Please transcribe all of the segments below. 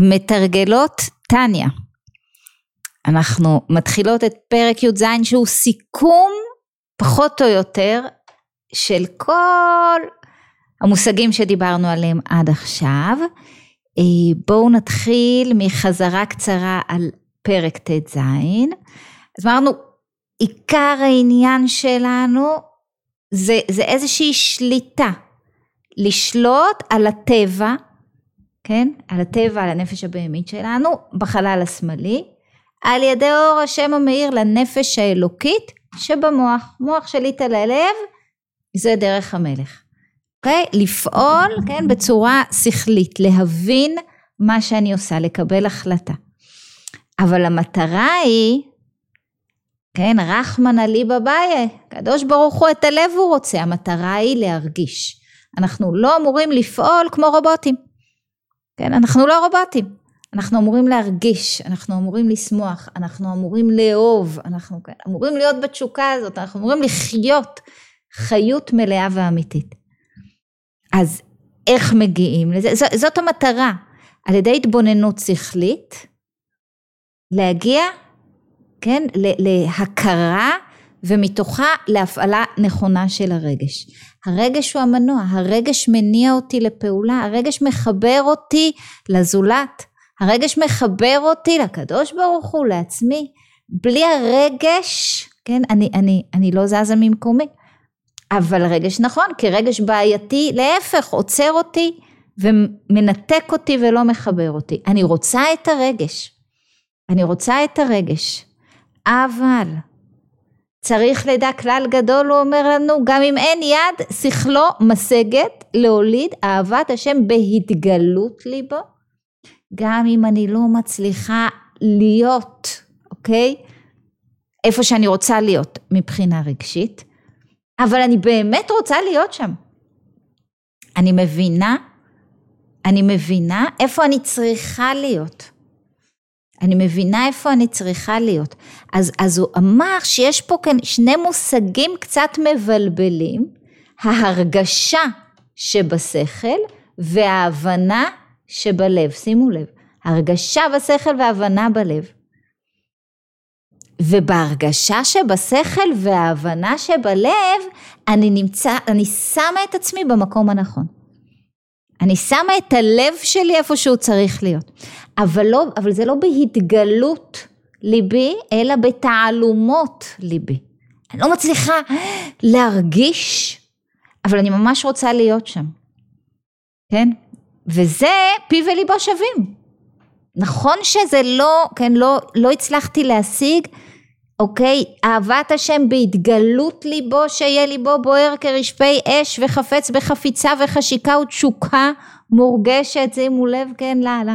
מתרגלות טניה. אנחנו מתחילות את פרק י"ז שהוא סיכום פחות או יותר של כל המושגים שדיברנו עליהם עד עכשיו. אה, בואו נתחיל מחזרה קצרה על פרק ט"ז. אז אמרנו, עיקר העניין שלנו זה, זה איזושהי שליטה, לשלוט על הטבע, כן? על הטבע, על הנפש הבהמית שלנו, בחלל השמאלי, על ידי אור השם המאיר לנפש האלוקית שבמוח. מוח שליט על הלב, זה דרך המלך. אוקיי? לפעול, כן, בצורה שכלית, להבין מה שאני עושה, לקבל החלטה. אבל המטרה היא, כן, רחמנא ליבא ביי, הקדוש ברוך הוא את הלב הוא רוצה, המטרה היא להרגיש. אנחנו לא אמורים לפעול כמו רובוטים. כן, אנחנו לא רובוטים. אנחנו אמורים להרגיש, אנחנו אמורים לשמוח, אנחנו אמורים לאהוב, אנחנו כן, אמורים להיות בתשוקה הזאת, אנחנו אמורים לחיות חיות מלאה ואמיתית. אז איך מגיעים לזה? ז, זאת המטרה, על ידי התבוננות שכלית, להגיע, כן, להכרה ומתוכה להפעלה נכונה של הרגש. הרגש הוא המנוע, הרגש מניע אותי לפעולה, הרגש מחבר אותי לזולת, הרגש מחבר אותי לקדוש ברוך הוא, לעצמי. בלי הרגש, כן, אני, אני, אני לא זזה ממקומי. אבל רגש נכון, כי רגש בעייתי, להפך, עוצר אותי ומנתק אותי ולא מחבר אותי. אני רוצה את הרגש. אני רוצה את הרגש. אבל צריך לדע כלל גדול, הוא אומר לנו, גם אם אין יד, שכלו משגת להוליד אהבת השם בהתגלות ליבו. גם אם אני לא מצליחה להיות, אוקיי? איפה שאני רוצה להיות מבחינה רגשית, אבל אני באמת רוצה להיות שם. אני מבינה, אני מבינה איפה אני צריכה להיות. אני מבינה איפה אני צריכה להיות. אז, אז הוא אמר שיש פה כאן שני מושגים קצת מבלבלים, ההרגשה שבשכל וההבנה שבלב, שימו לב, הרגשה בשכל והבנה בלב. ובהרגשה שבשכל וההבנה שבלב, אני נמצא, אני שמה את עצמי במקום הנכון. אני שמה את הלב שלי איפה שהוא צריך להיות. אבל, לא, אבל זה לא בהתגלות ליבי, אלא בתעלומות ליבי. אני לא מצליחה להרגיש, אבל אני ממש רוצה להיות שם. כן? וזה פי וליבו שווים. נכון שזה לא, כן, לא, לא הצלחתי להשיג, אוקיי, אהבת השם בהתגלות ליבו, שיהיה ליבו בוער כרשפי אש וחפץ בחפיצה וחשיקה ותשוקה מורגשת, שימו לב, כן, לא, לא,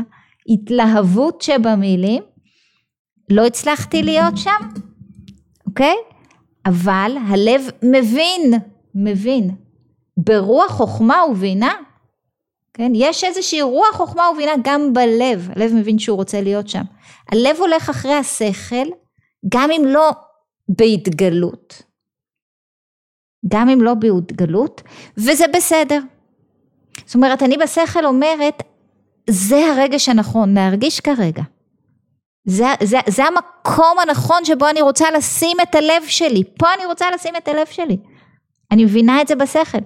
התלהבות שבמילים, לא הצלחתי להיות שם, אוקיי? אבל הלב מבין, מבין, ברוח חוכמה ובינה, כן? יש איזושהי רוח חוכמה ובינה גם בלב, הלב מבין שהוא רוצה להיות שם. הלב הולך אחרי השכל, גם אם לא בהתגלות, גם אם לא בהתגלות, וזה בסדר. זאת אומרת, אני בשכל אומרת, זה הרגש הנכון, להרגיש כרגע. זה, זה, זה המקום הנכון שבו אני רוצה לשים את הלב שלי, פה אני רוצה לשים את הלב שלי. אני מבינה את זה בשכל.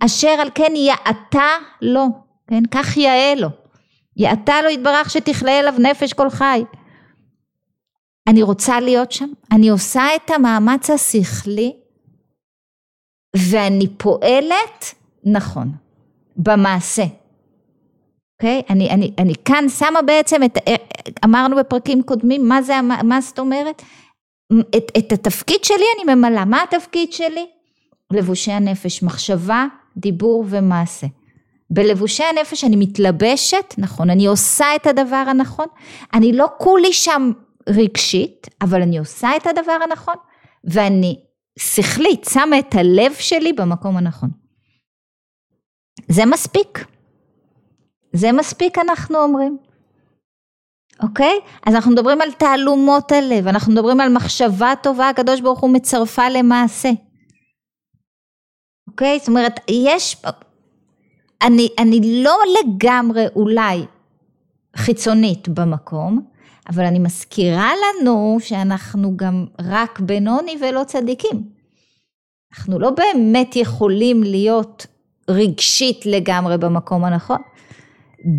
אשר על כן יעתה לו. כן? כך יאה לו. יעתה לו יתברך שתכלה אליו נפש כל חי. אני רוצה להיות שם, אני עושה את המאמץ השכלי ואני פועלת נכון, במעשה. אוקיי? Okay? אני, אני, אני כאן שמה בעצם את, אמרנו בפרקים קודמים, מה זה, מה זאת אומרת? את, את התפקיד שלי אני ממלאה, מה התפקיד שלי? לבושי הנפש, מחשבה, דיבור ומעשה. בלבושי הנפש אני מתלבשת, נכון, אני עושה את הדבר הנכון, אני לא כולי שם רגשית, אבל אני עושה את הדבר הנכון, ואני שכלית שמה את הלב שלי במקום הנכון. זה מספיק. זה מספיק אנחנו אומרים. אוקיי? אז אנחנו מדברים על תעלומות הלב, אנחנו מדברים על מחשבה טובה, הקדוש ברוך הוא מצרפה למעשה. אוקיי? זאת אומרת, יש, אני, אני לא לגמרי אולי חיצונית במקום, אבל אני מזכירה לנו שאנחנו גם רק בינוני ולא צדיקים. אנחנו לא באמת יכולים להיות רגשית לגמרי במקום הנכון.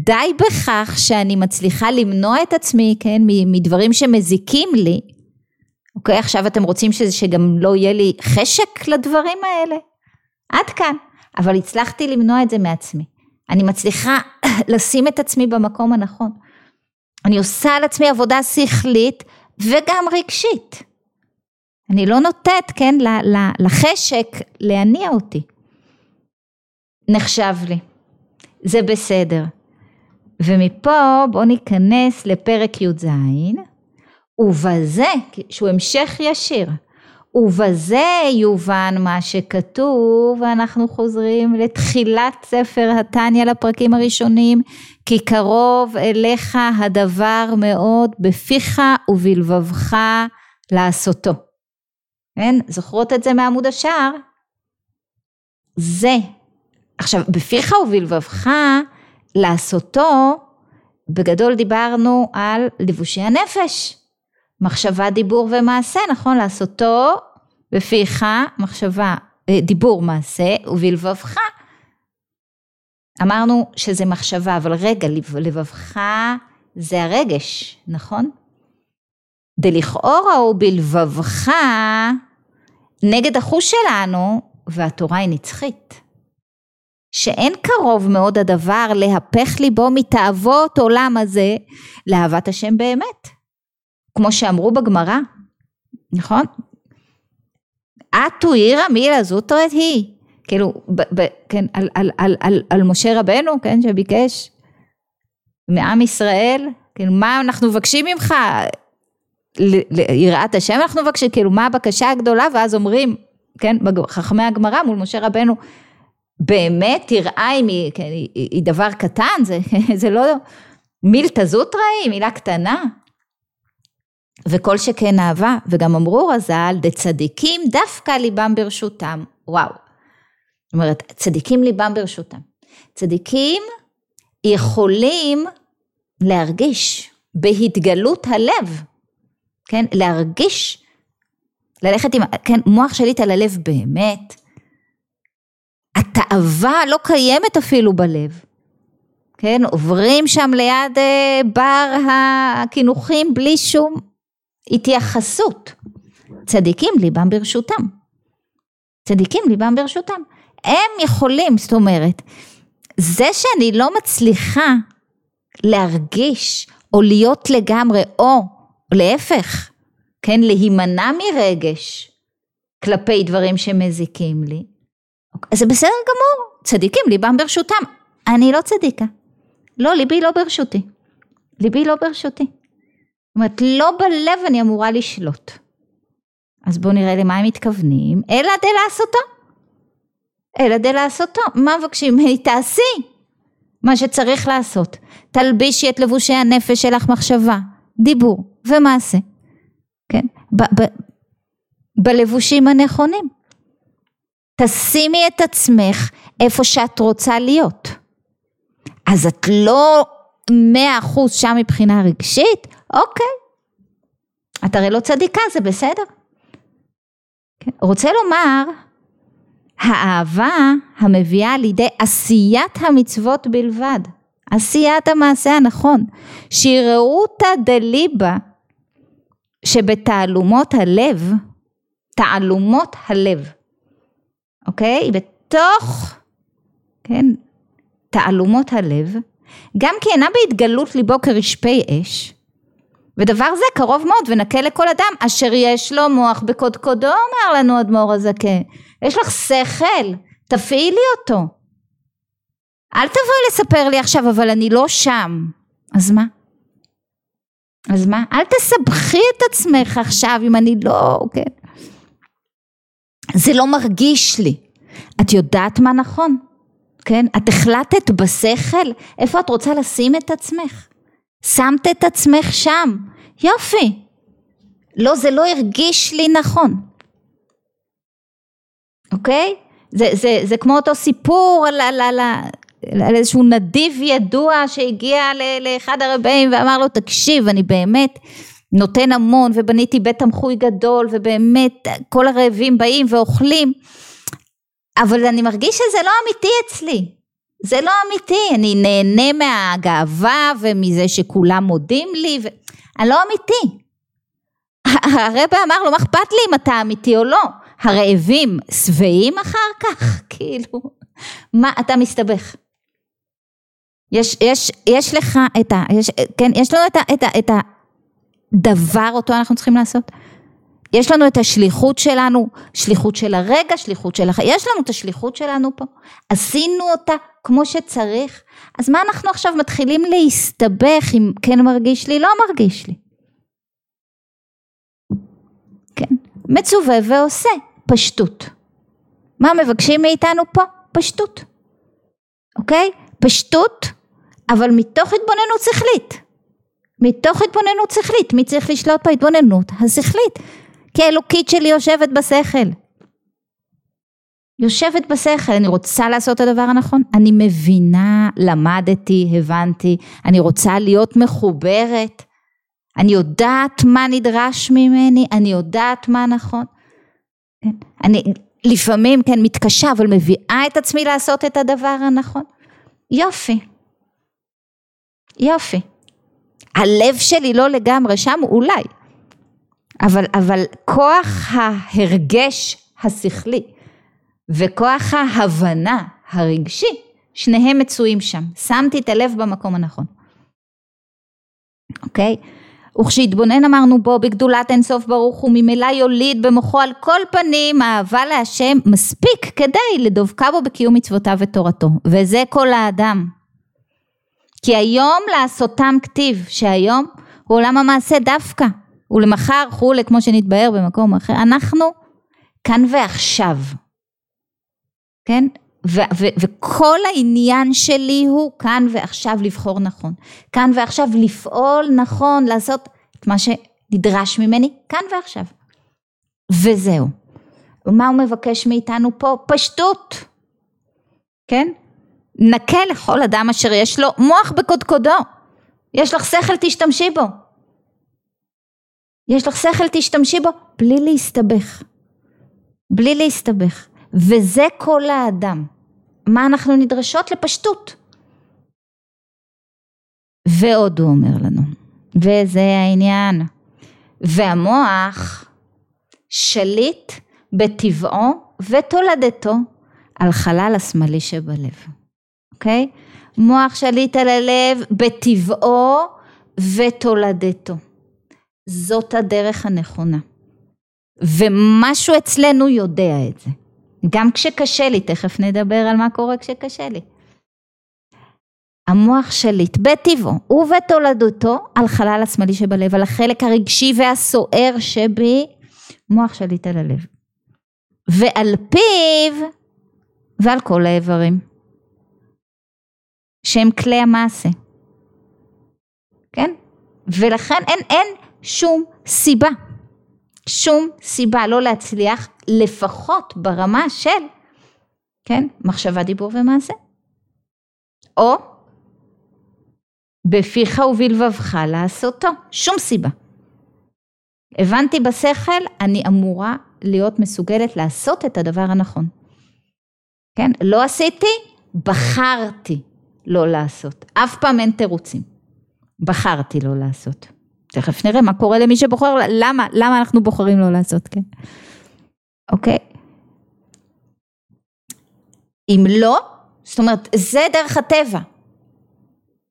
די בכך שאני מצליחה למנוע את עצמי, כן, מדברים שמזיקים לי. אוקיי, עכשיו אתם רוצים שזה, שגם לא יהיה לי חשק לדברים האלה? עד כאן. אבל הצלחתי למנוע את זה מעצמי. אני מצליחה לשים את עצמי במקום הנכון. אני עושה על עצמי עבודה שכלית וגם רגשית. אני לא נותנת, כן, לחשק להניע אותי. נחשב לי. זה בסדר. ומפה בואו ניכנס לפרק י"ז, ובזה, שהוא המשך ישיר, ובזה יובן מה שכתוב, ואנחנו חוזרים לתחילת ספר התניא לפרקים הראשונים, כי קרוב אליך הדבר מאוד בפיך ובלבבך לעשותו. כן? זוכרות את זה מעמוד השער? זה. עכשיו, בפיך ובלבבך לעשותו, בגדול דיברנו על לבושי הנפש. מחשבה, דיבור ומעשה, נכון? לעשותו בפיך, מחשבה, אה, דיבור, מעשה, ובלבבך. אמרנו שזה מחשבה, אבל רגע, לבבך זה הרגש, נכון? דלכאורה הוא בלבבך נגד החוש שלנו, והתורה היא נצחית. שאין קרוב מאוד הדבר להפך ליבו מתאוות עולם הזה לאהבת השם באמת. כמו שאמרו בגמרא, נכון? אטו עירא מילה זוטרת היא. כאילו, ב, ב, כן, על, על, על, על, על משה רבנו, כן, שביקש מעם ישראל, כאילו, מה אנחנו מבקשים ממך? ליראת השם אנחנו מבקשים, כאילו, מה הבקשה הגדולה? ואז אומרים, כן, חכמי הגמרא מול משה רבנו, באמת יראה אם היא, כן, היא, היא דבר קטן, זה, זה לא מילתא זוטרא היא, מילה קטנה. וכל שכן אהבה, וגם אמרו רז"ל, דצדיקים דווקא ליבם ברשותם. וואו. זאת אומרת, צדיקים ליבם ברשותם. צדיקים יכולים להרגיש בהתגלות הלב, כן? להרגיש, ללכת עם, כן, מוח שליט על הלב באמת. התאווה לא קיימת אפילו בלב. כן, עוברים שם ליד אה, בר הקינוחים בלי שום התייחסות. צדיקים ליבם ברשותם. צדיקים ליבם ברשותם. הם יכולים, זאת אומרת, זה שאני לא מצליחה להרגיש או להיות לגמרי, או להפך, כן, להימנע מרגש כלפי דברים שמזיקים לי, אז זה בסדר גמור, צדיקים ליבם ברשותם. אני לא צדיקה. לא, ליבי לא ברשותי. ליבי לא ברשותי. אומרת, לא בלב אני אמורה לשלוט. אז בואו נראה למה הם מתכוונים, אלא די לעשותו. אלא די לעשותו. מה מבקשים ממני? תעשי מה שצריך לעשות. תלבישי את לבושי הנפש שלך מחשבה, דיבור ומעשה. כן? ב- ב- בלבושים הנכונים. תשימי את עצמך איפה שאת רוצה להיות. אז את לא מאה אחוז שם מבחינה רגשית? אוקיי. את הרי לא צדיקה, זה בסדר. כן. רוצה לומר, האהבה המביאה לידי עשיית המצוות בלבד, עשיית המעשה הנכון, שיראותא דליבה שבתעלומות הלב, תעלומות הלב, אוקיי? בתוך, כן, תעלומות הלב, גם כי אינה בהתגלות ליבו כרשפי אש, ודבר זה קרוב מאוד ונקה לכל אדם אשר יש לו מוח בקודקודו אומר לנו אדמו"ר הזקן יש לך שכל תפעילי אותו אל תבואי לספר לי עכשיו אבל אני לא שם אז מה? אז מה? אל תסבכי את עצמך עכשיו אם אני לא, כן? זה לא מרגיש לי. את יודעת מה נכון? כן? את החלטת בשכל איפה את רוצה לשים את עצמך. שמת את עצמך שם. יופי. לא, זה לא הרגיש לי נכון. אוקיי? זה, זה, זה כמו אותו סיפור על, על, על, על איזשהו נדיב ידוע שהגיע לאחד הרבאים ואמר לו תקשיב אני באמת נותן המון ובניתי בית תמחוי גדול ובאמת כל הרעבים באים ואוכלים אבל אני מרגיש שזה לא אמיתי אצלי זה לא אמיתי אני נהנה מהגאווה ומזה שכולם מודים לי ואני לא אמיתי. הרבה אמר לו מה אכפת לי אם אתה אמיתי או לא? הרעבים שבעים אחר כך כאילו. מה אתה מסתבך. יש, יש, יש לך את ה... יש, כן, יש לנו את, ה, את, ה, את הדבר אותו אנחנו צריכים לעשות. יש לנו את השליחות שלנו, שליחות של הרגע, שליחות של החיים, יש לנו את השליחות שלנו פה, עשינו אותה כמו שצריך, אז מה אנחנו עכשיו מתחילים להסתבך אם כן מרגיש לי, לא מרגיש לי. כן, מצווה ועושה, פשטות. מה מבקשים מאיתנו פה? פשטות. אוקיי? פשטות אבל מתוך התבוננות שכלית. מתוך התבוננות שכלית, מי צריך לשלוט בהתבוננות? השכלית. כי האלוקית שלי יושבת בשכל. יושבת בשכל, אני רוצה לעשות את הדבר הנכון, אני מבינה, למדתי, הבנתי, אני רוצה להיות מחוברת, אני יודעת מה נדרש ממני, אני יודעת מה נכון. כן? אני לפעמים כן מתקשה, אבל מביאה את עצמי לעשות את הדבר הנכון. יופי, יופי. הלב שלי לא לגמרי שם, אולי. אבל, אבל כוח ההרגש השכלי וכוח ההבנה הרגשי, שניהם מצויים שם. שמתי את הלב במקום הנכון. אוקיי? וכשהתבונן אמרנו בו בגדולת אינסוף ברוך הוא ממילא יוליד במוחו על כל פנים אהבה להשם מספיק כדי לדבקה בו בקיום מצוותיו ותורתו וזה כל האדם כי היום לעשותם כתיב, שהיום הוא עולם המעשה דווקא, ולמחר כולי כמו שנתבהר במקום אחר, אנחנו כאן ועכשיו, כן? ו- ו- וכל העניין שלי הוא כאן ועכשיו לבחור נכון, כאן ועכשיו לפעול נכון, לעשות את מה שנדרש ממני כאן ועכשיו, וזהו. ומה הוא מבקש מאיתנו פה? פשטות, כן? נקה לכל אדם אשר יש לו מוח בקודקודו. יש לך שכל תשתמשי בו. יש לך שכל תשתמשי בו בלי להסתבך. בלי להסתבך. וזה כל האדם. מה אנחנו נדרשות? לפשטות. ועוד הוא אומר לנו, וזה העניין. והמוח שליט בטבעו ותולדתו על חלל השמאלי שבלב. אוקיי? מוח שליט על הלב בטבעו ותולדתו. זאת הדרך הנכונה. ומשהו אצלנו יודע את זה. גם כשקשה לי, תכף נדבר על מה קורה כשקשה לי. המוח שליט בטבעו ובתולדותו על חלל השמאלי שבלב, על החלק הרגשי והסוער שבי, מוח שליט על הלב. ועל פיו ועל כל האיברים. שהם כלי המעשה. כן? ולכן אין, אין שום סיבה, שום סיבה לא להצליח לפחות ברמה של, כן, מחשבה, דיבור ומעשה. או בפיך ובלבבך לעשותו, שום סיבה. הבנתי בשכל, אני אמורה להיות מסוגלת לעשות את הדבר הנכון. כן? לא עשיתי, בחרתי לא לעשות. אף פעם אין תירוצים. בחרתי לא לעשות. תכף נראה מה קורה למי שבוחר, למה, למה אנחנו בוחרים לא לעשות, כן? אוקיי? אם לא, זאת אומרת, זה דרך הטבע.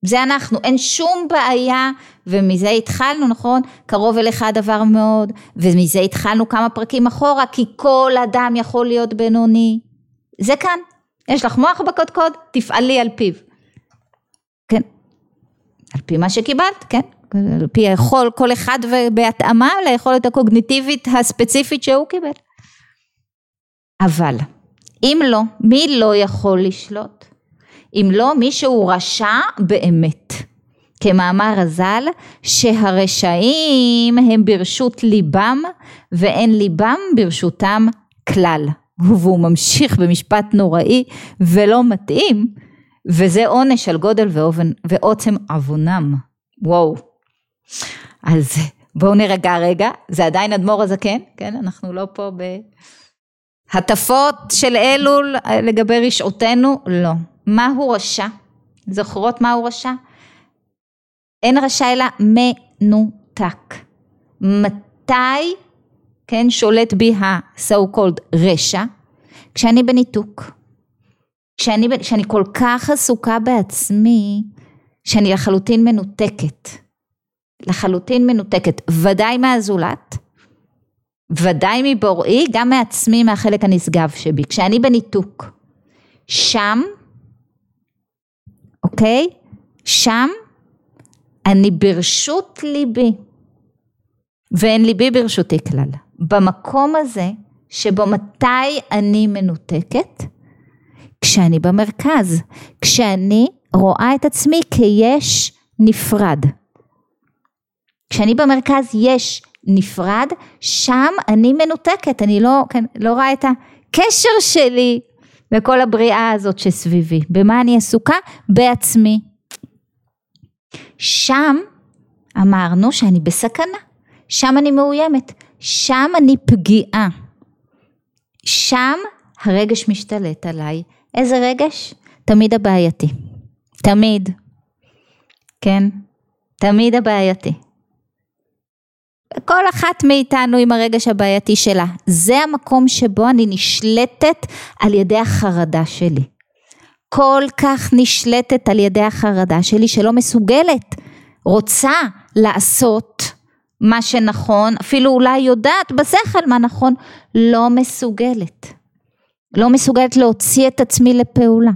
זה אנחנו, אין שום בעיה, ומזה התחלנו, נכון? קרוב אליך הדבר מאוד, ומזה התחלנו כמה פרקים אחורה, כי כל אדם יכול להיות בינוני. זה כאן. יש לך מוח בקודקוד, תפעלי על פיו. כן, על פי מה שקיבלת, כן, על פי היכול, כל אחד בהתאמה ליכולת הקוגניטיבית הספציפית שהוא קיבל. אבל אם לא, מי לא יכול לשלוט? אם לא מי שהוא רשע באמת. כמאמר הז"ל, שהרשעים הם ברשות ליבם ואין ליבם ברשותם כלל. והוא ממשיך במשפט נוראי ולא מתאים וזה עונש על גודל ואובן, ועוצם עוונם. וואו. אז בואו נרגע רגע, זה עדיין אדמו"ר הזקן, כן? אנחנו לא פה בהטפות של אלול לגבי רשעותנו, לא. מהו רשע? זוכרות מהו רשע? אין רשע אלא מנותק. מתי, כן, שולט בי ה-so called רשע? כשאני בניתוק. כשאני, כשאני כל כך עסוקה בעצמי, שאני לחלוטין מנותקת. לחלוטין מנותקת, ודאי מהזולת, ודאי מבוראי, גם מעצמי, מהחלק הנשגב שבי. כשאני בניתוק, שם, אוקיי? שם אני ברשות ליבי, ואין ליבי ברשותי כלל. במקום הזה, שבו מתי אני מנותקת? כשאני במרכז, כשאני רואה את עצמי כיש נפרד. כשאני במרכז יש נפרד, שם אני מנותקת, אני לא, כן, לא רואה את הקשר שלי לכל הבריאה הזאת שסביבי. במה אני עסוקה? בעצמי. שם אמרנו שאני בסכנה, שם אני מאוימת, שם אני פגיעה, שם הרגש משתלט עליי. איזה רגש? תמיד הבעייתי. תמיד. כן? תמיד הבעייתי. כל אחת מאיתנו עם הרגש הבעייתי שלה. זה המקום שבו אני נשלטת על ידי החרדה שלי. כל כך נשלטת על ידי החרדה שלי שלא מסוגלת, רוצה לעשות מה שנכון, אפילו אולי יודעת בשכל מה נכון, לא מסוגלת. לא מסוגלת להוציא את עצמי לפעולה.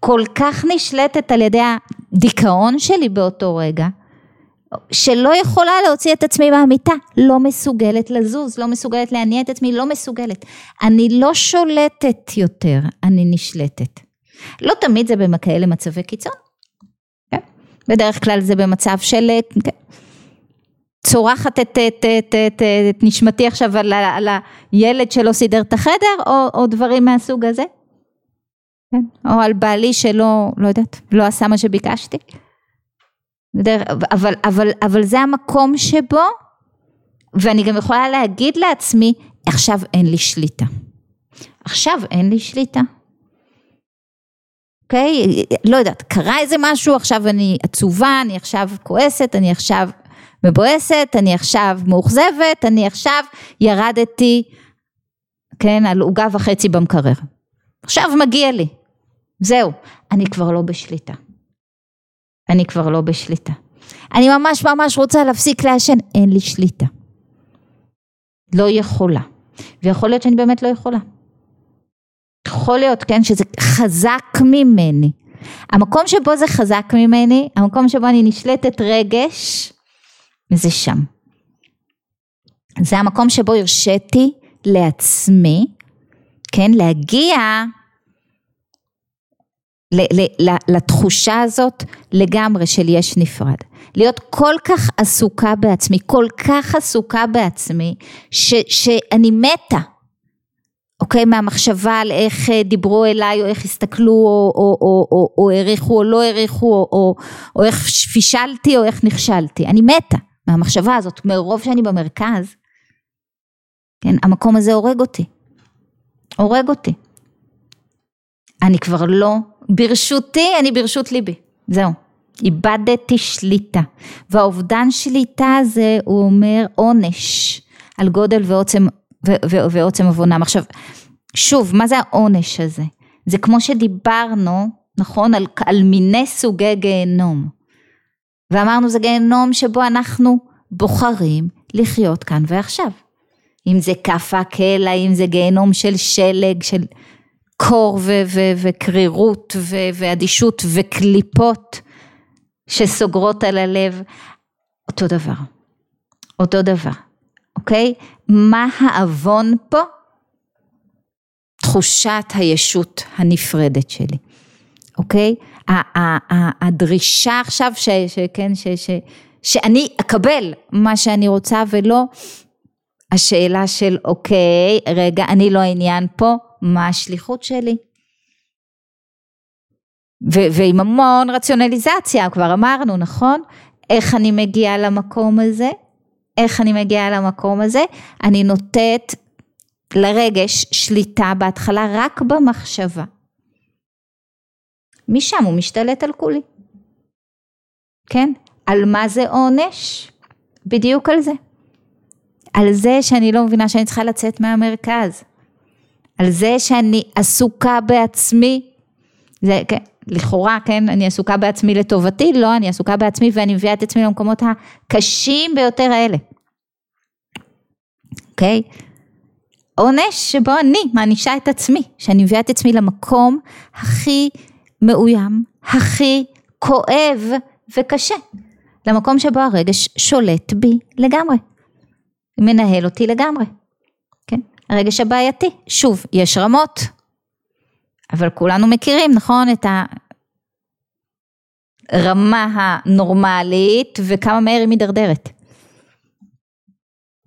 כל כך נשלטת על ידי הדיכאון שלי באותו רגע, שלא יכולה להוציא את עצמי מהמיטה, לא מסוגלת לזוז, לא מסוגלת להניע את עצמי, לא מסוגלת. אני לא שולטת יותר, אני נשלטת. לא תמיד זה בכאלה מצבי קיצון, כן? בדרך כלל זה במצב של כן. צורחת את, את, את, את, את נשמתי עכשיו על, על הילד שלא סידר את החדר, או, או דברים מהסוג הזה, כן? או על בעלי שלא, לא יודעת, לא עשה מה שביקשתי. אבל, אבל, אבל זה המקום שבו, ואני גם יכולה להגיד לעצמי, עכשיו אין לי שליטה. עכשיו אין לי שליטה. אוקיי? Okay? לא יודעת, קרה איזה משהו, עכשיו אני עצובה, אני עכשיו כועסת, אני עכשיו מבואסת, אני עכשיו מאוכזבת, אני עכשיו ירדתי, כן, על עוגה וחצי במקרר. עכשיו מגיע לי. זהו, אני כבר לא בשליטה. אני כבר לא בשליטה. אני ממש ממש רוצה להפסיק לעשן, אין לי שליטה. לא יכולה. ויכול להיות שאני באמת לא יכולה. יכול להיות, כן, שזה חזק ממני. המקום שבו זה חזק ממני, המקום שבו אני נשלטת רגש, זה שם. זה המקום שבו הרשיתי לעצמי, כן, להגיע לתחושה הזאת לגמרי של יש נפרד. להיות כל כך עסוקה בעצמי, כל כך עסוקה בעצמי, ש, שאני מתה, אוקיי? מהמחשבה על איך אה, דיברו אליי, או איך הסתכלו, או, או, או, או, או העריכו או לא העריכו, או, או, או איך פישלתי או איך נכשלתי. אני מתה מהמחשבה הזאת, מרוב שאני במרכז, כן? המקום הזה הורג אותי. הורג אותי. אני כבר לא ברשותי, אני ברשות ליבי, זהו. איבדתי שליטה. והאובדן שליטה הזה, הוא אומר עונש על גודל ועוצם, ועוצם עוונם. עכשיו, שוב, מה זה העונש הזה? זה כמו שדיברנו, נכון, על, על מיני סוגי גיהנום. ואמרנו זה גיהנום שבו אנחנו בוחרים לחיות כאן ועכשיו. אם זה כף הקלע, אם זה גיהנום של שלג, של קור ו- ו- וקרירות ו- ואדישות וקליפות שסוגרות על הלב, אותו דבר, אותו דבר, אוקיי? מה העוון פה? תחושת הישות הנפרדת שלי, אוקיי? הדרישה עכשיו ש, שכן, ש, ש, שאני אקבל מה שאני רוצה ולא השאלה של אוקיי, רגע, אני לא העניין פה, מה השליחות שלי? ו- ועם המון רציונליזציה, כבר אמרנו, נכון? איך אני מגיעה למקום הזה? איך אני מגיעה למקום הזה? אני נותנת לרגש שליטה בהתחלה רק במחשבה. משם הוא משתלט על כולי. כן? על מה זה עונש? בדיוק על זה. על זה שאני לא מבינה שאני צריכה לצאת מהמרכז. על זה שאני עסוקה בעצמי. זה, כן, לכאורה, כן, אני עסוקה בעצמי לטובתי, לא, אני עסוקה בעצמי ואני מביאה את עצמי למקומות הקשים ביותר האלה. אוקיי? Okay? עונש שבו אני מענישה את עצמי, שאני מביאה את עצמי למקום הכי מאוים, הכי כואב וקשה, למקום שבו הרגש שולט בי לגמרי, מנהל אותי לגמרי? הרגש הבעייתי, שוב, יש רמות, אבל כולנו מכירים, נכון, את הרמה הנורמלית וכמה מהר היא מידרדרת.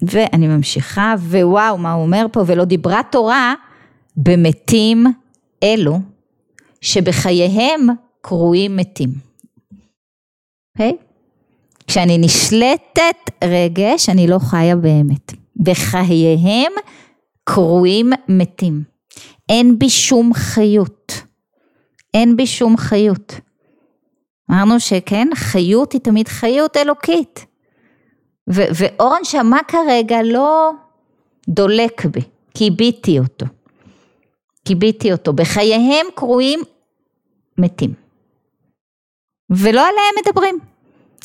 ואני ממשיכה, ווואו, מה הוא אומר פה, ולא דיברה תורה במתים אלו, שבחייהם קרויים מתים. אוקיי? Okay? כשאני נשלטת רגש, אני לא חיה באמת. בחייהם קרויים מתים. אין בי שום חיות. אין בי שום חיות. אמרנו שכן, חיות היא תמיד חיות אלוקית. ו- ואורן שמע כרגע לא דולק בי, קיביתי אותו. קיביתי אותו. בחייהם קרויים מתים. ולא עליהם מדברים.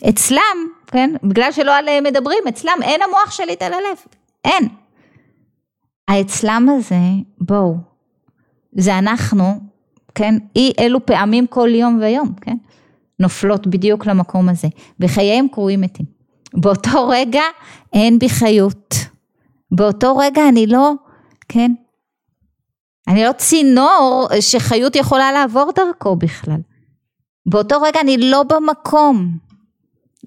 אצלם, כן, בגלל שלא עליהם מדברים, אצלם אין המוח שליט על הלב. אין. האצלם הזה, בואו, זה אנחנו, כן, אי אלו פעמים כל יום ויום, כן, נופלות בדיוק למקום הזה. בחייהם קרויים מתים. באותו רגע אין בי חיות. באותו רגע אני לא, כן, אני לא צינור שחיות יכולה לעבור דרכו בכלל. באותו רגע אני לא במקום.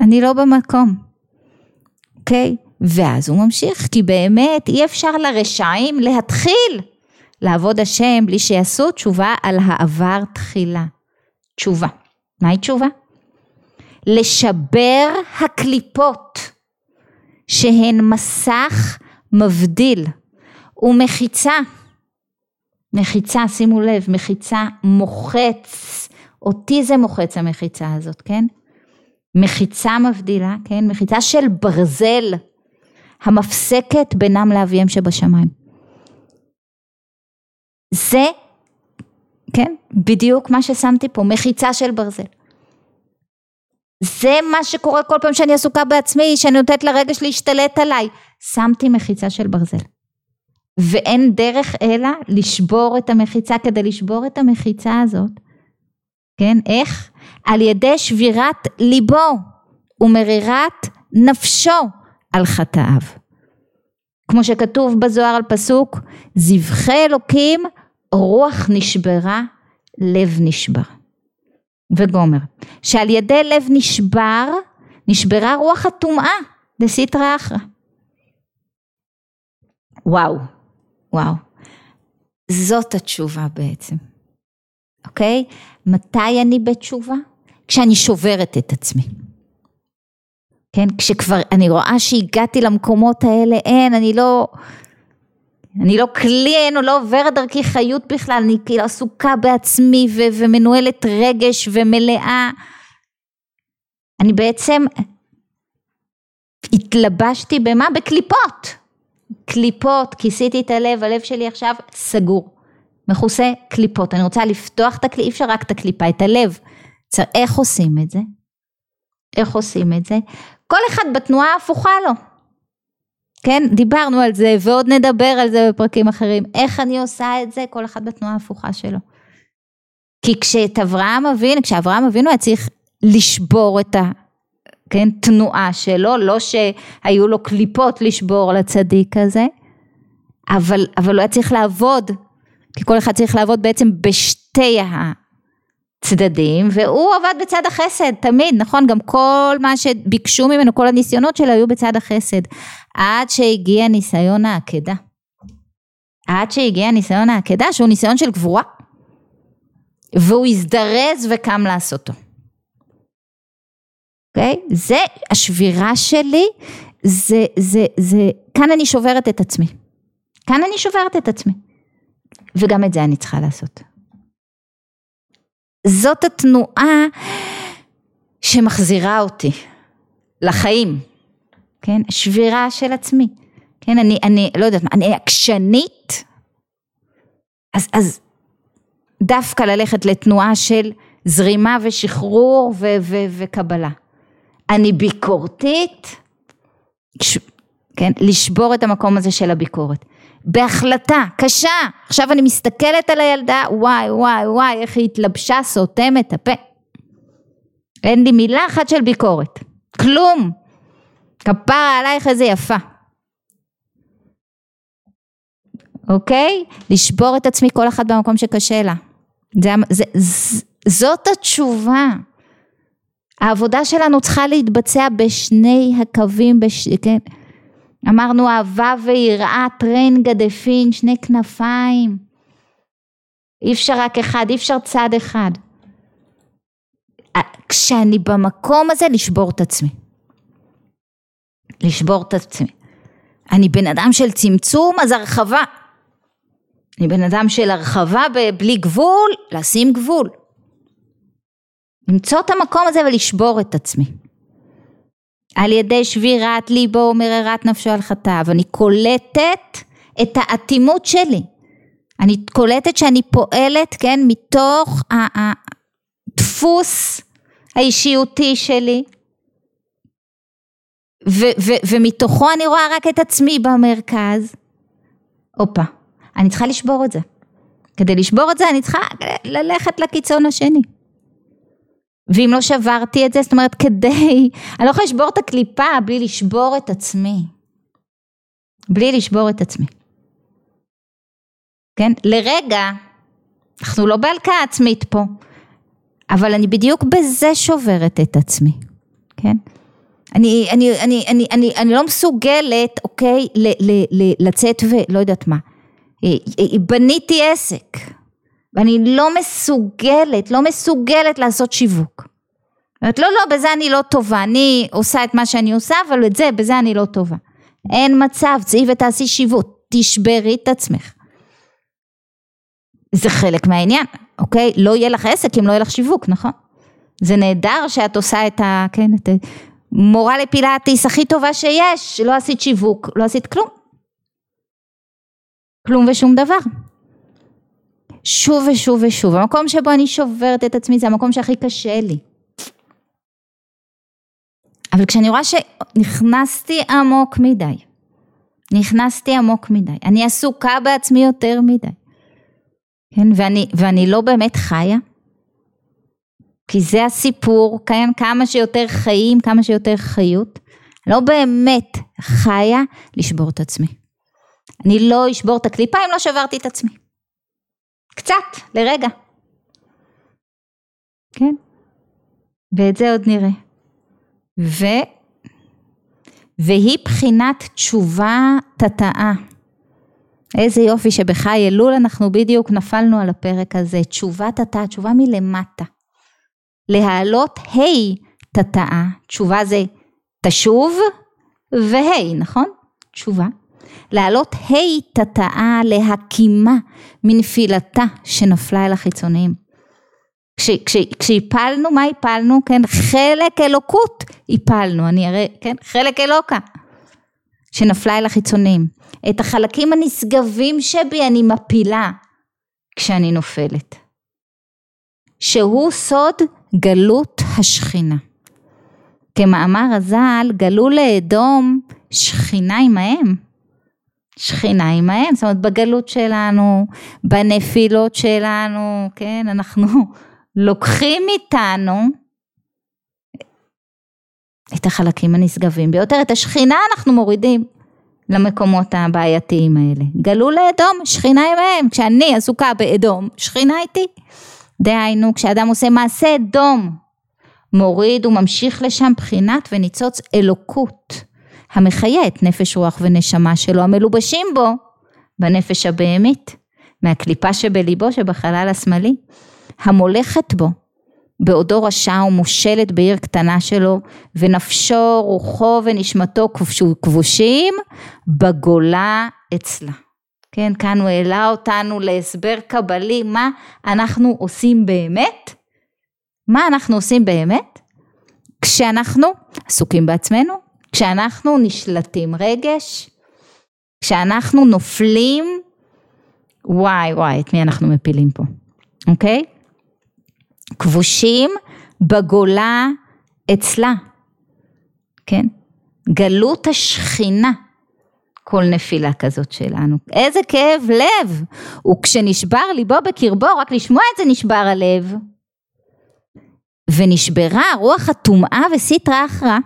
אני לא במקום. אוקיי? Okay? ואז הוא ממשיך, כי באמת אי אפשר לרשעים להתחיל לעבוד השם בלי שיעשו תשובה על העבר תחילה. תשובה. מהי תשובה? לשבר הקליפות שהן מסך מבדיל ומחיצה מחיצה, שימו לב, מחיצה מוחץ, אותי זה מוחץ המחיצה הזאת, כן? מחיצה מבדילה, כן? מחיצה של ברזל המפסקת בינם לאביהם שבשמיים. זה, כן? בדיוק מה ששמתי פה, מחיצה של ברזל. זה מה שקורה כל פעם שאני עסוקה בעצמי, שאני נותנת לרגש להשתלט עליי. שמתי מחיצה של ברזל. ואין דרך אלא לשבור את המחיצה. כדי לשבור את המחיצה הזאת, כן, איך? על ידי שבירת ליבו ומרירת נפשו על חטאיו. כמו שכתוב בזוהר על פסוק, זבחי אלוקים רוח נשברה, לב נשבר. וגומר, שעל ידי לב נשבר, נשברה רוח הטומאה דסיטרא אחרא. וואו, וואו. זאת התשובה בעצם, אוקיי? מתי אני בתשובה? כשאני שוברת את עצמי. כן, כשכבר אני רואה שהגעתי למקומות האלה, אין, אני לא, אני לא כלי, אין, או לא עוברת דרכי חיות בכלל, אני כאילו עסוקה בעצמי ו- ומנוהלת רגש ומלאה. אני בעצם התלבשתי במה? בקליפות. קליפות, כיסיתי את הלב, הלב שלי עכשיו סגור, מכוסה קליפות. אני רוצה לפתוח את הקליפה, אי אפשר רק את הקליפה, את הלב. איך עושים את זה? איך עושים את זה? כל אחד בתנועה ההפוכה לו. כן, דיברנו על זה ועוד נדבר על זה בפרקים אחרים. איך אני עושה את זה? כל אחד בתנועה ההפוכה שלו. כי כשאת אברהם אבינו, כשאברהם אבינו היה צריך לשבור את ה... כן, תנועה שלו, לא שהיו לו קליפות לשבור לצדיק הזה, אבל, אבל הוא היה צריך לעבוד, כי כל אחד צריך לעבוד בעצם בשתי הצדדים, והוא עבד בצד החסד, תמיד, נכון? גם כל מה שביקשו ממנו, כל הניסיונות שלו היו בצד החסד, עד שהגיע ניסיון העקדה. עד שהגיע ניסיון העקדה, שהוא ניסיון של גבורה. והוא הזדרז וקם לעשותו. אוקיי? Okay? זה השבירה שלי, זה, זה, זה, כאן אני שוברת את עצמי. כאן אני שוברת את עצמי. וגם את זה אני צריכה לעשות. זאת התנועה שמחזירה אותי לחיים, כן? שבירה של עצמי. כן, אני, אני לא יודעת מה, אני עקשנית, אז, אז דווקא ללכת לתנועה של זרימה ושחרור ו, ו, וקבלה. אני ביקורתית, ש, כן, לשבור את המקום הזה של הביקורת. בהחלטה קשה, עכשיו אני מסתכלת על הילדה, וואי וואי וואי, איך היא התלבשה, סותמת הפה. אין לי מילה אחת של ביקורת, כלום. כפרה עלייך איזה יפה. אוקיי? לשבור את עצמי כל אחת במקום שקשה לה. זה, זה, זה, זאת התשובה. העבודה שלנו צריכה להתבצע בשני הקווים, בש... כן? אמרנו אהבה ויראה, טרן גדפין, שני כנפיים. אי אפשר רק אחד, אי אפשר צד אחד. כשאני במקום הזה, לשבור את עצמי. לשבור את עצמי. אני בן אדם של צמצום, אז הרחבה. אני בן אדם של הרחבה בלי גבול, לשים גבול. למצוא את המקום הזה ולשבור את עצמי. על ידי שבירת ליבו ומררת נפשו על חטאיו. אני קולטת את האטימות שלי. אני קולטת שאני פועלת, כן, מתוך הדפוס האישיותי שלי, ו- ו- ומתוכו אני רואה רק את עצמי במרכז. הופה, אני צריכה לשבור את זה. כדי לשבור את זה אני צריכה ללכת לקיצון השני. ואם לא שברתי את זה, זאת אומרת כדי, אני לא יכולה לשבור את הקליפה בלי לשבור את עצמי. בלי לשבור את עצמי. כן? לרגע, אנחנו לא בהלקאה עצמית פה, אבל אני בדיוק בזה שוברת את עצמי, כן? אני, אני, אני, אני, אני, אני לא מסוגלת, אוקיי, ל, ל, ל, לצאת ולא יודעת מה. אה, אה, בניתי עסק, ואני לא מסוגלת, לא מסוגלת לעשות שיווק. אומרת, לא, לא, בזה אני לא טובה, אני עושה את מה שאני עושה, אבל את זה, בזה אני לא טובה. אין מצב, צאי ותעשי שיווק, תשברי את עצמך. זה חלק מהעניין, אוקיי? לא יהיה לך עסק אם לא יהיה לך שיווק, נכון? זה נהדר שאת עושה את ה... כן, את מורה לפילאטיס הכי טובה שיש, לא עשית שיווק, לא עשית כלום. כלום ושום דבר. שוב ושוב ושוב, המקום שבו אני שוברת את עצמי זה המקום שהכי קשה לי. אבל כשאני רואה שנכנסתי עמוק מדי, נכנסתי עמוק מדי, אני עסוקה בעצמי יותר מדי, כן, ואני, ואני לא באמת חיה, כי זה הסיפור, כן, כמה שיותר חיים, כמה שיותר חיות, לא באמת חיה לשבור את עצמי. אני לא אשבור את הקליפה אם לא שברתי את עצמי. קצת, לרגע. כן? ואת זה עוד נראה. ו... והיא בחינת תשובה תתאה. איזה יופי שבחי אלול אנחנו בדיוק נפלנו על הפרק הזה, תשובה תתאה, תשובה מלמטה. להעלות ה' תתאה, תשובה זה תשוב וה', נכון? תשובה. להעלות תתאה להקימה מנפילתה שנפלה אל החיצוניים. כשהפלנו, מה הפלנו? כן, חלק אלוקות הפלנו, אני אראה, כן, חלק אלוקה שנפלה אל החיצוניים. את החלקים הנשגבים שבי אני מפילה כשאני נופלת. שהוא סוד גלות השכינה. כמאמר הז"ל, גלו לאדום שכינה עמהם. שכינה עמהם, זאת אומרת בגלות שלנו, בנפילות שלנו, כן, אנחנו לוקחים איתנו את החלקים הנשגבים ביותר, את השכינה אנחנו מורידים למקומות הבעייתיים האלה. גלו לאדום, שכינה עמהם, כשאני עסוקה באדום, שכינה איתי. דהיינו, כשאדם עושה מעשה אדום, מוריד וממשיך לשם בחינת וניצוץ אלוקות, המחיה את נפש רוח ונשמה שלו, המלובשים בו, בנפש הבהמית, מהקליפה שבליבו שבחלל השמאלי. המולכת בו, בעודו רשע ומושלת בעיר קטנה שלו, ונפשו, רוחו ונשמתו כבושים בגולה אצלה. כן, כאן הוא העלה אותנו להסבר קבלי, מה אנחנו עושים באמת? מה אנחנו עושים באמת? כשאנחנו עסוקים בעצמנו, כשאנחנו נשלטים רגש, כשאנחנו נופלים, וואי וואי, את מי אנחנו מפילים פה, אוקיי? כבושים בגולה אצלה, כן? גלות השכינה, כל נפילה כזאת שלנו. איזה כאב לב! וכשנשבר ליבו בקרבו, רק לשמוע את זה נשבר הלב. ונשברה רוח הטומאה וסיטרא אחרא.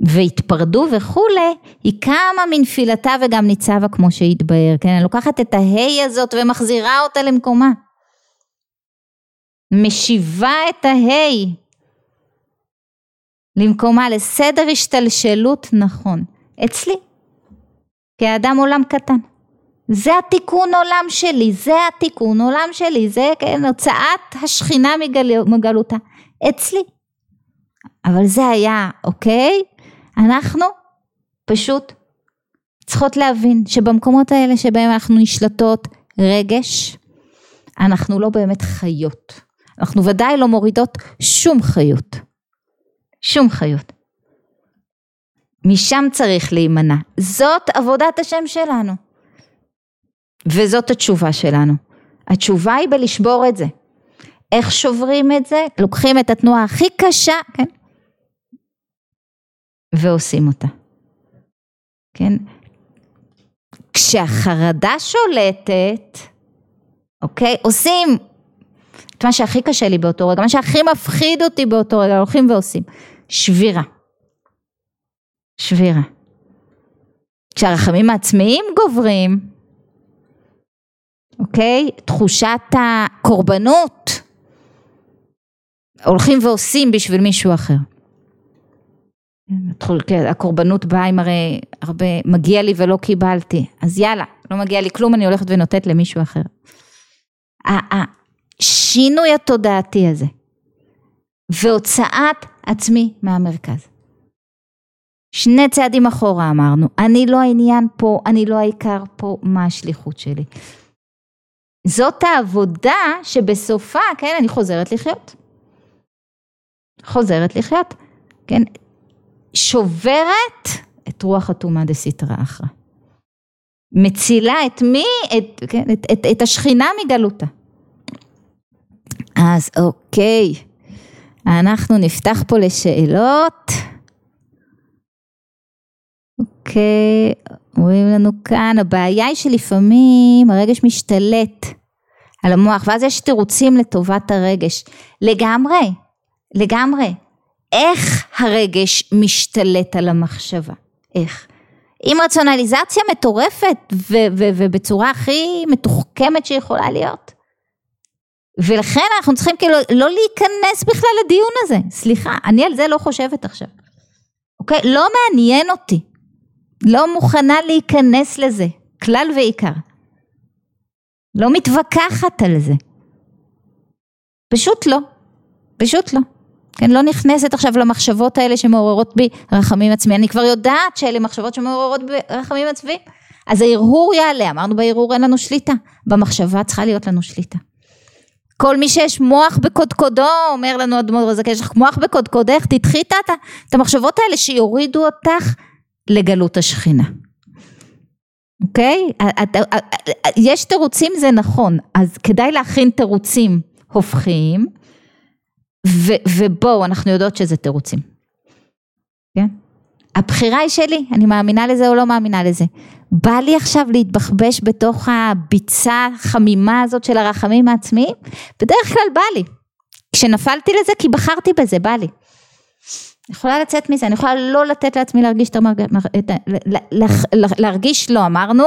והתפרדו וכולי, היא קמה מנפילתה וגם ניצבה כמו שהתבהר, כן? אני לוקחת את ההי הזאת ומחזירה אותה למקומה. משיבה את ההי למקומה לסדר השתלשלות נכון. אצלי, כאדם עולם קטן. זה התיקון עולם שלי, זה התיקון עולם שלי, זה כן, הוצאת השכינה מגל... מגלותה. אצלי. אבל זה היה, אוקיי? אנחנו פשוט צריכות להבין שבמקומות האלה שבהם אנחנו נשלטות רגש, אנחנו לא באמת חיות. אנחנו ודאי לא מורידות שום חיות. שום חיות. משם צריך להימנע. זאת עבודת השם שלנו. וזאת התשובה שלנו. התשובה היא בלשבור את זה. איך שוברים את זה? לוקחים את התנועה הכי קשה, כן? ועושים אותה. כן? כשהחרדה שולטת, אוקיי? עושים את מה שהכי קשה לי באותו רגע, מה שהכי מפחיד אותי באותו רגע, הולכים ועושים. שבירה. שבירה. כשהרחמים העצמיים גוברים, אוקיי? תחושת הקורבנות, הולכים ועושים בשביל מישהו אחר. כן, הקורבנות באה עם הרי הרבה מגיע לי ולא קיבלתי, אז יאללה, לא מגיע לי כלום, אני הולכת ונותנת למישהו אחר. השינוי התודעתי הזה והוצאת עצמי מהמרכז. שני צעדים אחורה אמרנו, אני לא העניין פה, אני לא העיקר פה, מה השליחות שלי. זאת העבודה שבסופה, כן, אני חוזרת לחיות. חוזרת לחיות, כן, שוברת את רוח אטומא דסיטרא אחרא. מצילה את מי? את, כן, את, את, את השכינה מגלותה. אז אוקיי, אנחנו נפתח פה לשאלות. אוקיי, אומרים לנו כאן, הבעיה היא שלפעמים הרגש משתלט על המוח, ואז יש תירוצים לטובת הרגש. לגמרי, לגמרי. איך הרגש משתלט על המחשבה? איך? עם רציונליזציה מטורפת ובצורה הכי מתוחכמת שיכולה להיות. ולכן אנחנו צריכים כאילו לא להיכנס בכלל לדיון הזה, סליחה, אני על זה לא חושבת עכשיו, אוקיי? לא מעניין אותי, לא מוכנה להיכנס לזה, כלל ועיקר. לא מתווכחת על זה. פשוט לא, פשוט לא. כן, לא נכנסת עכשיו למחשבות האלה שמעוררות בי רחמים עצמי, אני כבר יודעת שאלה מחשבות שמעוררות בי רחמים עצמי, אז ההרהור יעלה, אמרנו בהרהור אין לנו שליטה, במחשבה צריכה להיות לנו שליטה. כל מי שיש מוח בקודקודו, אומר לנו אדמו"ר הזקן, יש לך מוח בקודקודך, תדחי את, המחשבות האלה שיורידו אותך לגלות השכינה. אוקיי? יש תירוצים זה נכון, אז כדאי להכין תירוצים הופכיים, ובואו, אנחנו יודעות שזה תירוצים. כן? הבחירה היא שלי, אני מאמינה לזה או לא מאמינה לזה. בא לי עכשיו להתבחבש בתוך הביצה החמימה הזאת של הרחמים העצמיים? בדרך כלל בא לי. כשנפלתי לזה כי בחרתי בזה, בא לי. אני יכולה לצאת מזה, אני יכולה לא לתת לעצמי להרגיש את המרג... להרגיש לא, אמרנו,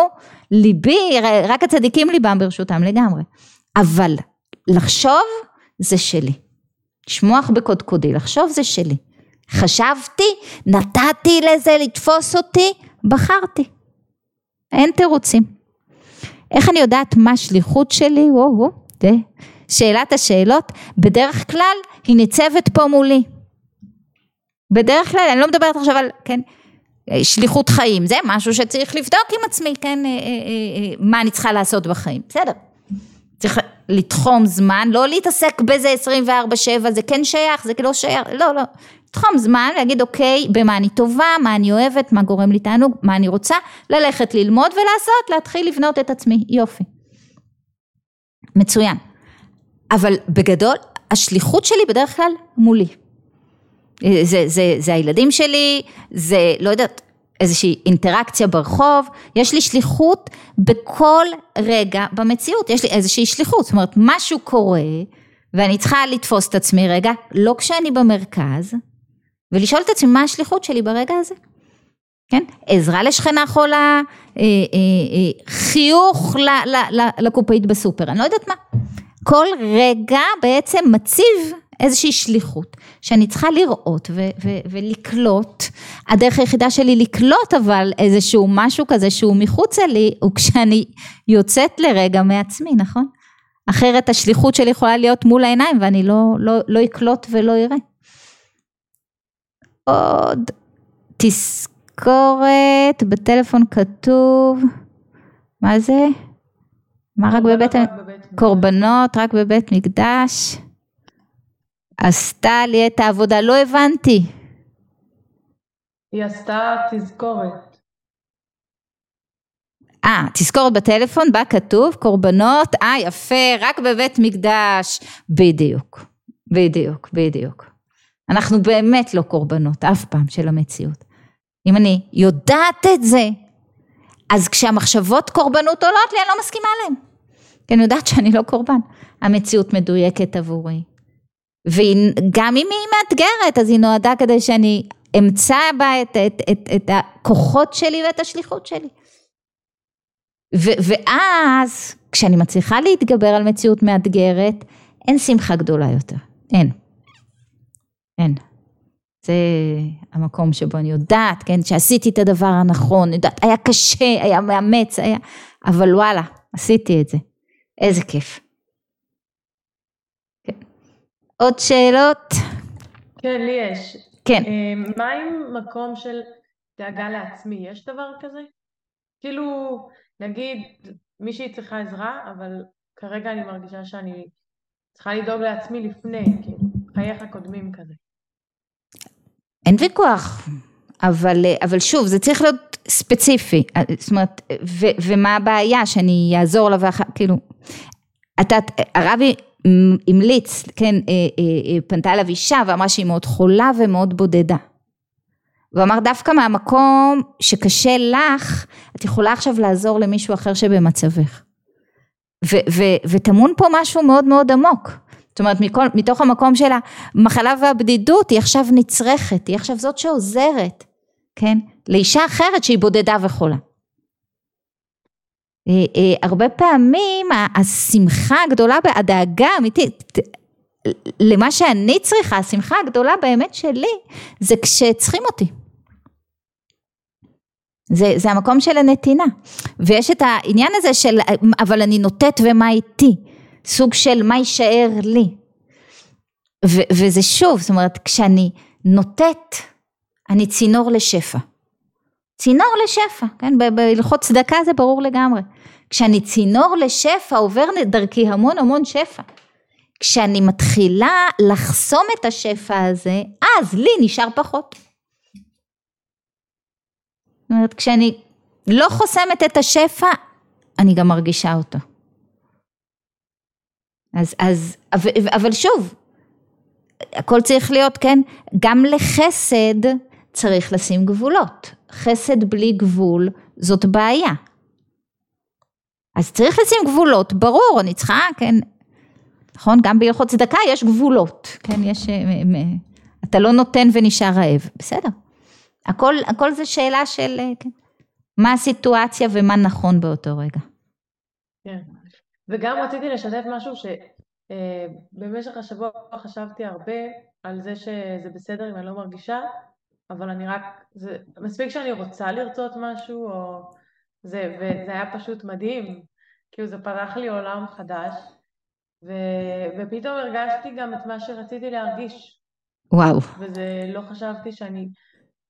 ליבי, רק הצדיקים ליבם ברשותם לגמרי. אבל לחשוב זה שלי. לשמוח בקודקודי, לחשוב זה שלי. חשבתי, נתתי לזה לתפוס אותי, בחרתי. אין תירוצים. איך אני יודעת מה השליחות שלי? וואו, זה שאלת השאלות, בדרך כלל היא ניצבת פה מולי. בדרך כלל, אני לא מדברת עכשיו על, כן, שליחות חיים, זה משהו שצריך לבדוק עם עצמי, כן, אה, אה, אה, מה אני צריכה לעשות בחיים, בסדר. צריך לתחום זמן, לא להתעסק בזה 24-7, זה כן שייך, זה לא שייך, לא, לא. לתחום זמן, להגיד אוקיי, במה אני טובה, מה אני אוהבת, מה גורם לי תענוג, מה אני רוצה, ללכת ללמוד ולעשות, להתחיל לבנות את עצמי, יופי. מצוין. אבל בגדול, השליחות שלי בדרך כלל מולי. זה, זה, זה הילדים שלי, זה לא יודעת, איזושהי אינטראקציה ברחוב, יש לי שליחות בכל רגע במציאות, יש לי איזושהי שליחות, זאת אומרת משהו קורה ואני צריכה לתפוס את עצמי רגע, לא כשאני במרכז, ולשאול את עצמי מה השליחות שלי ברגע הזה, כן? עזרה לשכנה חולה, אה, אה, אה, חיוך לקופאית בסופר, אני לא יודעת מה. כל רגע בעצם מציב איזושהי שליחות שאני צריכה לראות ו- ו- ולקלוט, הדרך היחידה שלי לקלוט אבל איזשהו משהו כזה שהוא מחוצה לי הוא כשאני יוצאת לרגע מעצמי, נכון? אחרת השליחות שלי יכולה להיות מול העיניים ואני לא, לא, לא אקלוט ולא אראה. עוד תזכורת, בטלפון כתוב, מה זה? מה רק בבית, קורבנות רק בבית מקדש? עשתה לי את העבודה, לא הבנתי. היא עשתה תזכורת. אה, תזכורת בטלפון, בה כתוב קורבנות, אה יפה, רק בבית מקדש. בדיוק, בדיוק, בדיוק. אנחנו באמת לא קורבנות, אף פעם, של המציאות. אם אני יודעת את זה, אז כשהמחשבות קורבנות עולות לי, אני לא מסכימה להן. כי אני יודעת שאני לא קורבן. המציאות מדויקת עבורי. וגם אם היא מאתגרת, אז היא נועדה כדי שאני אמצא בה את, את, את, את הכוחות שלי ואת השליחות שלי. ו, ואז, כשאני מצליחה להתגבר על מציאות מאתגרת, אין שמחה גדולה יותר. אין. אין. זה המקום שבו אני יודעת, כן, שעשיתי את הדבר הנכון, יודעת, היה קשה, היה מאמץ, היה, אבל וואלה, עשיתי את זה. איזה כיף. עוד שאלות? כן, לי יש. כן. אמ, מה עם מקום של דאגה לעצמי? יש דבר כזה? כאילו, נגיד, מישהי צריכה עזרה, אבל כרגע אני מרגישה שאני צריכה לדאוג לעצמי לפני, כאילו, חייך קודמים כזה. אין ויכוח, אבל, אבל שוב, זה צריך להיות ספציפי, זאת אומרת, ו, ומה הבעיה שאני אעזור לה ואחר, כאילו, אתה, הרבי המליץ, כן, אה, אה, אה, פנתה אליו אישה ואמרה שהיא מאוד חולה ומאוד בודדה. הוא אמר דווקא מהמקום שקשה לך, את יכולה עכשיו לעזור למישהו אחר שבמצבך. וטמון פה משהו מאוד מאוד עמוק. זאת אומרת, מכל, מתוך המקום של המחלה והבדידות, היא עכשיו נצרכת, היא עכשיו זאת שעוזרת, כן? לאישה אחרת שהיא בודדה וחולה. אה, אה, הרבה פעמים השמחה הגדולה, הדאגה האמיתית, למה שאני צריכה, השמחה הגדולה באמת שלי, זה כשצריכים אותי. זה, זה המקום של הנתינה. ויש את העניין הזה של, אבל אני נוטט ומה איתי? סוג של מה יישאר לי. ו, וזה שוב, זאת אומרת, כשאני נוטט, אני צינור לשפע. צינור לשפע, כן, בהלכות צדקה זה ברור לגמרי. כשאני צינור לשפע עובר דרכי המון המון שפע. כשאני מתחילה לחסום את השפע הזה, אז לי נשאר פחות. זאת אומרת, כשאני לא חוסמת את השפע, אני גם מרגישה אותו. אז, אז, אבל, שוב, הכל צריך להיות, כן, גם לחסד צריך לשים גבולות. חסד בלי גבול זאת בעיה. אז צריך לשים גבולות, ברור, אני צריכה, כן, נכון? גם בהלכות צדקה יש גבולות, כן, יש, אה, אתה לא נותן ונשאר רעב, בסדר. הכל, הכל זה שאלה של, אה, כן, מה הסיטואציה ומה נכון באותו רגע. כן, וגם רציתי לשתף משהו שבמשך אה, השבוע חשבתי הרבה על זה שזה בסדר אם אני לא מרגישה, אבל אני רק, זה מספיק שאני רוצה לרצות משהו, או זה, וזה היה פשוט מדהים, כאילו זה פתח לי עולם חדש, ו... ופתאום הרגשתי גם את מה שרציתי להרגיש. וואו. וזה לא חשבתי שאני,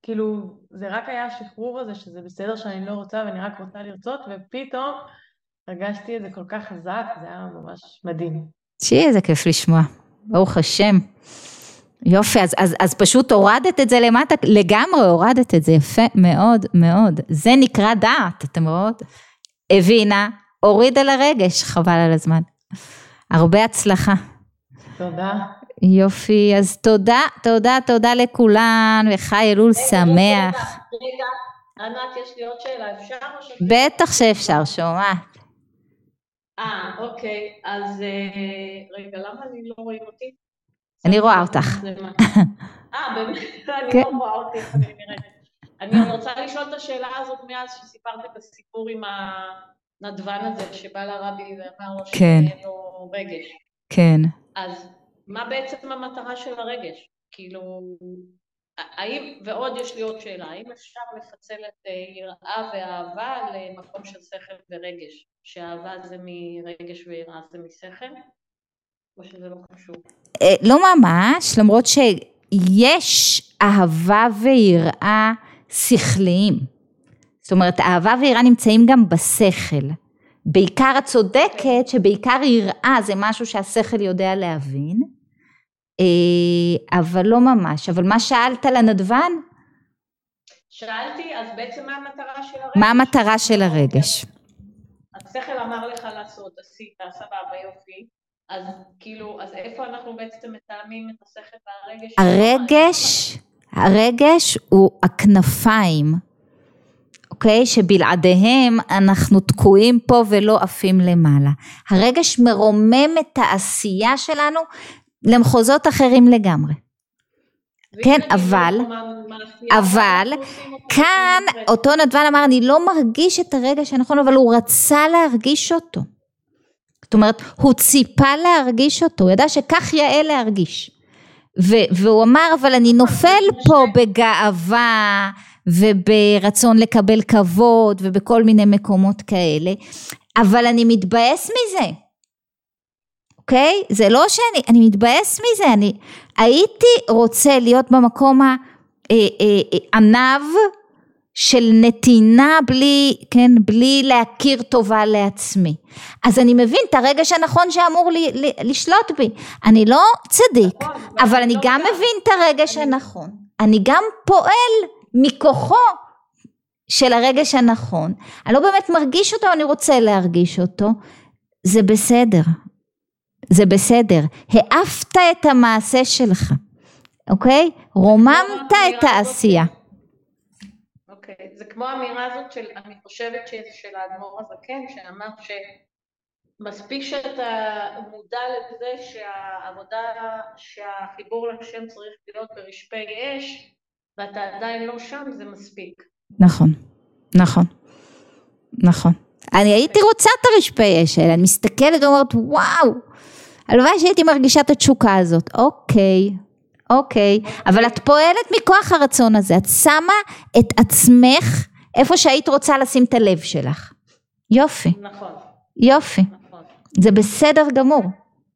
כאילו, זה רק היה השחרור הזה, שזה בסדר שאני לא רוצה ואני רק רוצה לרצות, ופתאום הרגשתי את זה כל כך חזק, זה היה ממש מדהים. תשמעי, איזה כיף לשמוע. ברוך השם. יופי, אז, אז, אז פשוט הורדת את זה למטה, לגמרי הורדת את זה, יפה מאוד מאוד. זה נקרא דעת, אתם רואות? הבינה, הורידה לרגש, חבל על הזמן. הרבה הצלחה. תודה. יופי, אז תודה, תודה, תודה לכולן, וחי אלול שמח. רגע, ענת, יש לי עוד שאלה, אפשר או ש... בטח שאפשר, שומעת. אה, אוקיי, אז אה, רגע, למה אני לא רואים אותי? אני רואה אותך. אה, באמת? אני כן. לא רואה אותי, איך אני נראית. אני רוצה לשאול את השאלה הזאת מאז שסיפרת את הסיפור עם הנדבן הזה שבא לרבי ואמר לו כן. שאין לו רגש. כן. אז מה בעצם המטרה של הרגש? כאילו, האם, ועוד יש לי עוד שאלה, האם אפשר לפצל את אה, יראה ואהבה למקום של שכל ורגש? שאהבה זה מרגש ויראה זה משכל? או שזה לא? אה, לא ממש, למרות שיש אהבה ויראה שכליים. זאת אומרת, אהבה ויראה נמצאים גם בשכל. בעיקר את צודקת שבעיקר יראה זה משהו שהשכל יודע להבין, אה, אבל לא ממש. אבל מה שאלת על הנדבן? שאלתי, אז בעצם מה המטרה של הרגש? מה המטרה של הרגש? השכל אמר לך לעשות, עשית, סבבה, יופי. אז כאילו, אז איפה אנחנו בעצם מתאמים את השכל והרגש? הרגש, הרגש הוא הכנפיים, אוקיי? שבלעדיהם אנחנו תקועים פה ולא עפים למעלה. הרגש מרומם את העשייה שלנו למחוזות אחרים לגמרי. כן, אבל- אבל כאן. אותו נדבן אמר אני לא מרגיש את הרגש הנכון אבל הוא רצה להרגיש אותו. זאת אומרת הוא ציפה להרגיש אותו, הוא ידע שכך יאה להרגיש. ו- והוא אמר אבל אני נופל פה בגאווה וברצון לקבל כבוד ובכל מיני מקומות כאלה אבל אני מתבאס מזה. אוקיי? זה לא שאני, אני מתבאס מזה, אני הייתי רוצה להיות במקום ה... אה, אה, אה, של נתינה בלי, כן, בלי להכיר טובה לעצמי. אז אני מבין את הרגש הנכון שאמור לי, לי, לשלוט בי. אני לא צדיק, נכון, אבל אני לא גם. מבין את הרגש הנכון. אני גם פועל מכוחו של הרגש הנכון. אני לא באמת מרגיש אותו, אני רוצה להרגיש אותו. זה בסדר. זה בסדר. העפת את המעשה שלך, אוקיי? רוממת האמירה את הזאת. העשייה. אוקיי, זה כמו האמירה הזאת של, אני חושבת שזה של האדמו"ר הזקן, שאמר שמספיק שאתה מודע לזה שהעבודה, שהחיבור לשם צריך להיות ברשפי אש, ואתה עדיין לא שם, זה מספיק. נכון, נכון, נכון. אני הייתי רוצה את הרשפי אש האלה, אני מסתכלת ואומרת וואו, הלוואי שהייתי מרגישה את התשוקה הזאת, אוקיי, אוקיי, אבל את פועלת מכוח הרצון הזה, את שמה את עצמך איפה שהיית רוצה לשים את הלב שלך. יופי, נכון, יופי, נכון. זה בסדר גמור,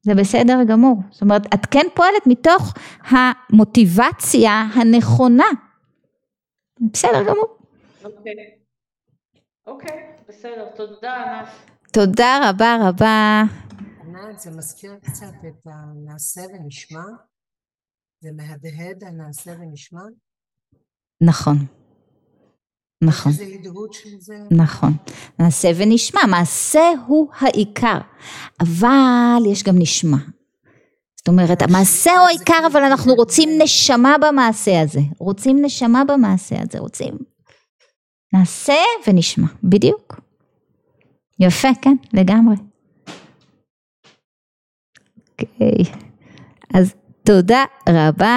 זה בסדר גמור, זאת אומרת את כן פועלת מתוך המוטיבציה הנכונה, בסדר גמור. אוקיי. אוקיי, בסדר, תודה ענת. תודה רבה רבה. ענת, זה מזכיר קצת את הנעשה ונשמע? זה מהדהד הנעשה ונשמע? נכון. נכון, איזה הדהוד של זה? נכון. נעשה ונשמע, מעשה הוא העיקר, אבל יש גם נשמע. זאת אומרת, המעשה הוא העיקר, אבל אנחנו רוצים נשמה במעשה הזה. רוצים נשמה במעשה הזה, רוצים. נעשה ונשמע, בדיוק. יפה, כן, לגמרי. אוקיי. אז תודה רבה.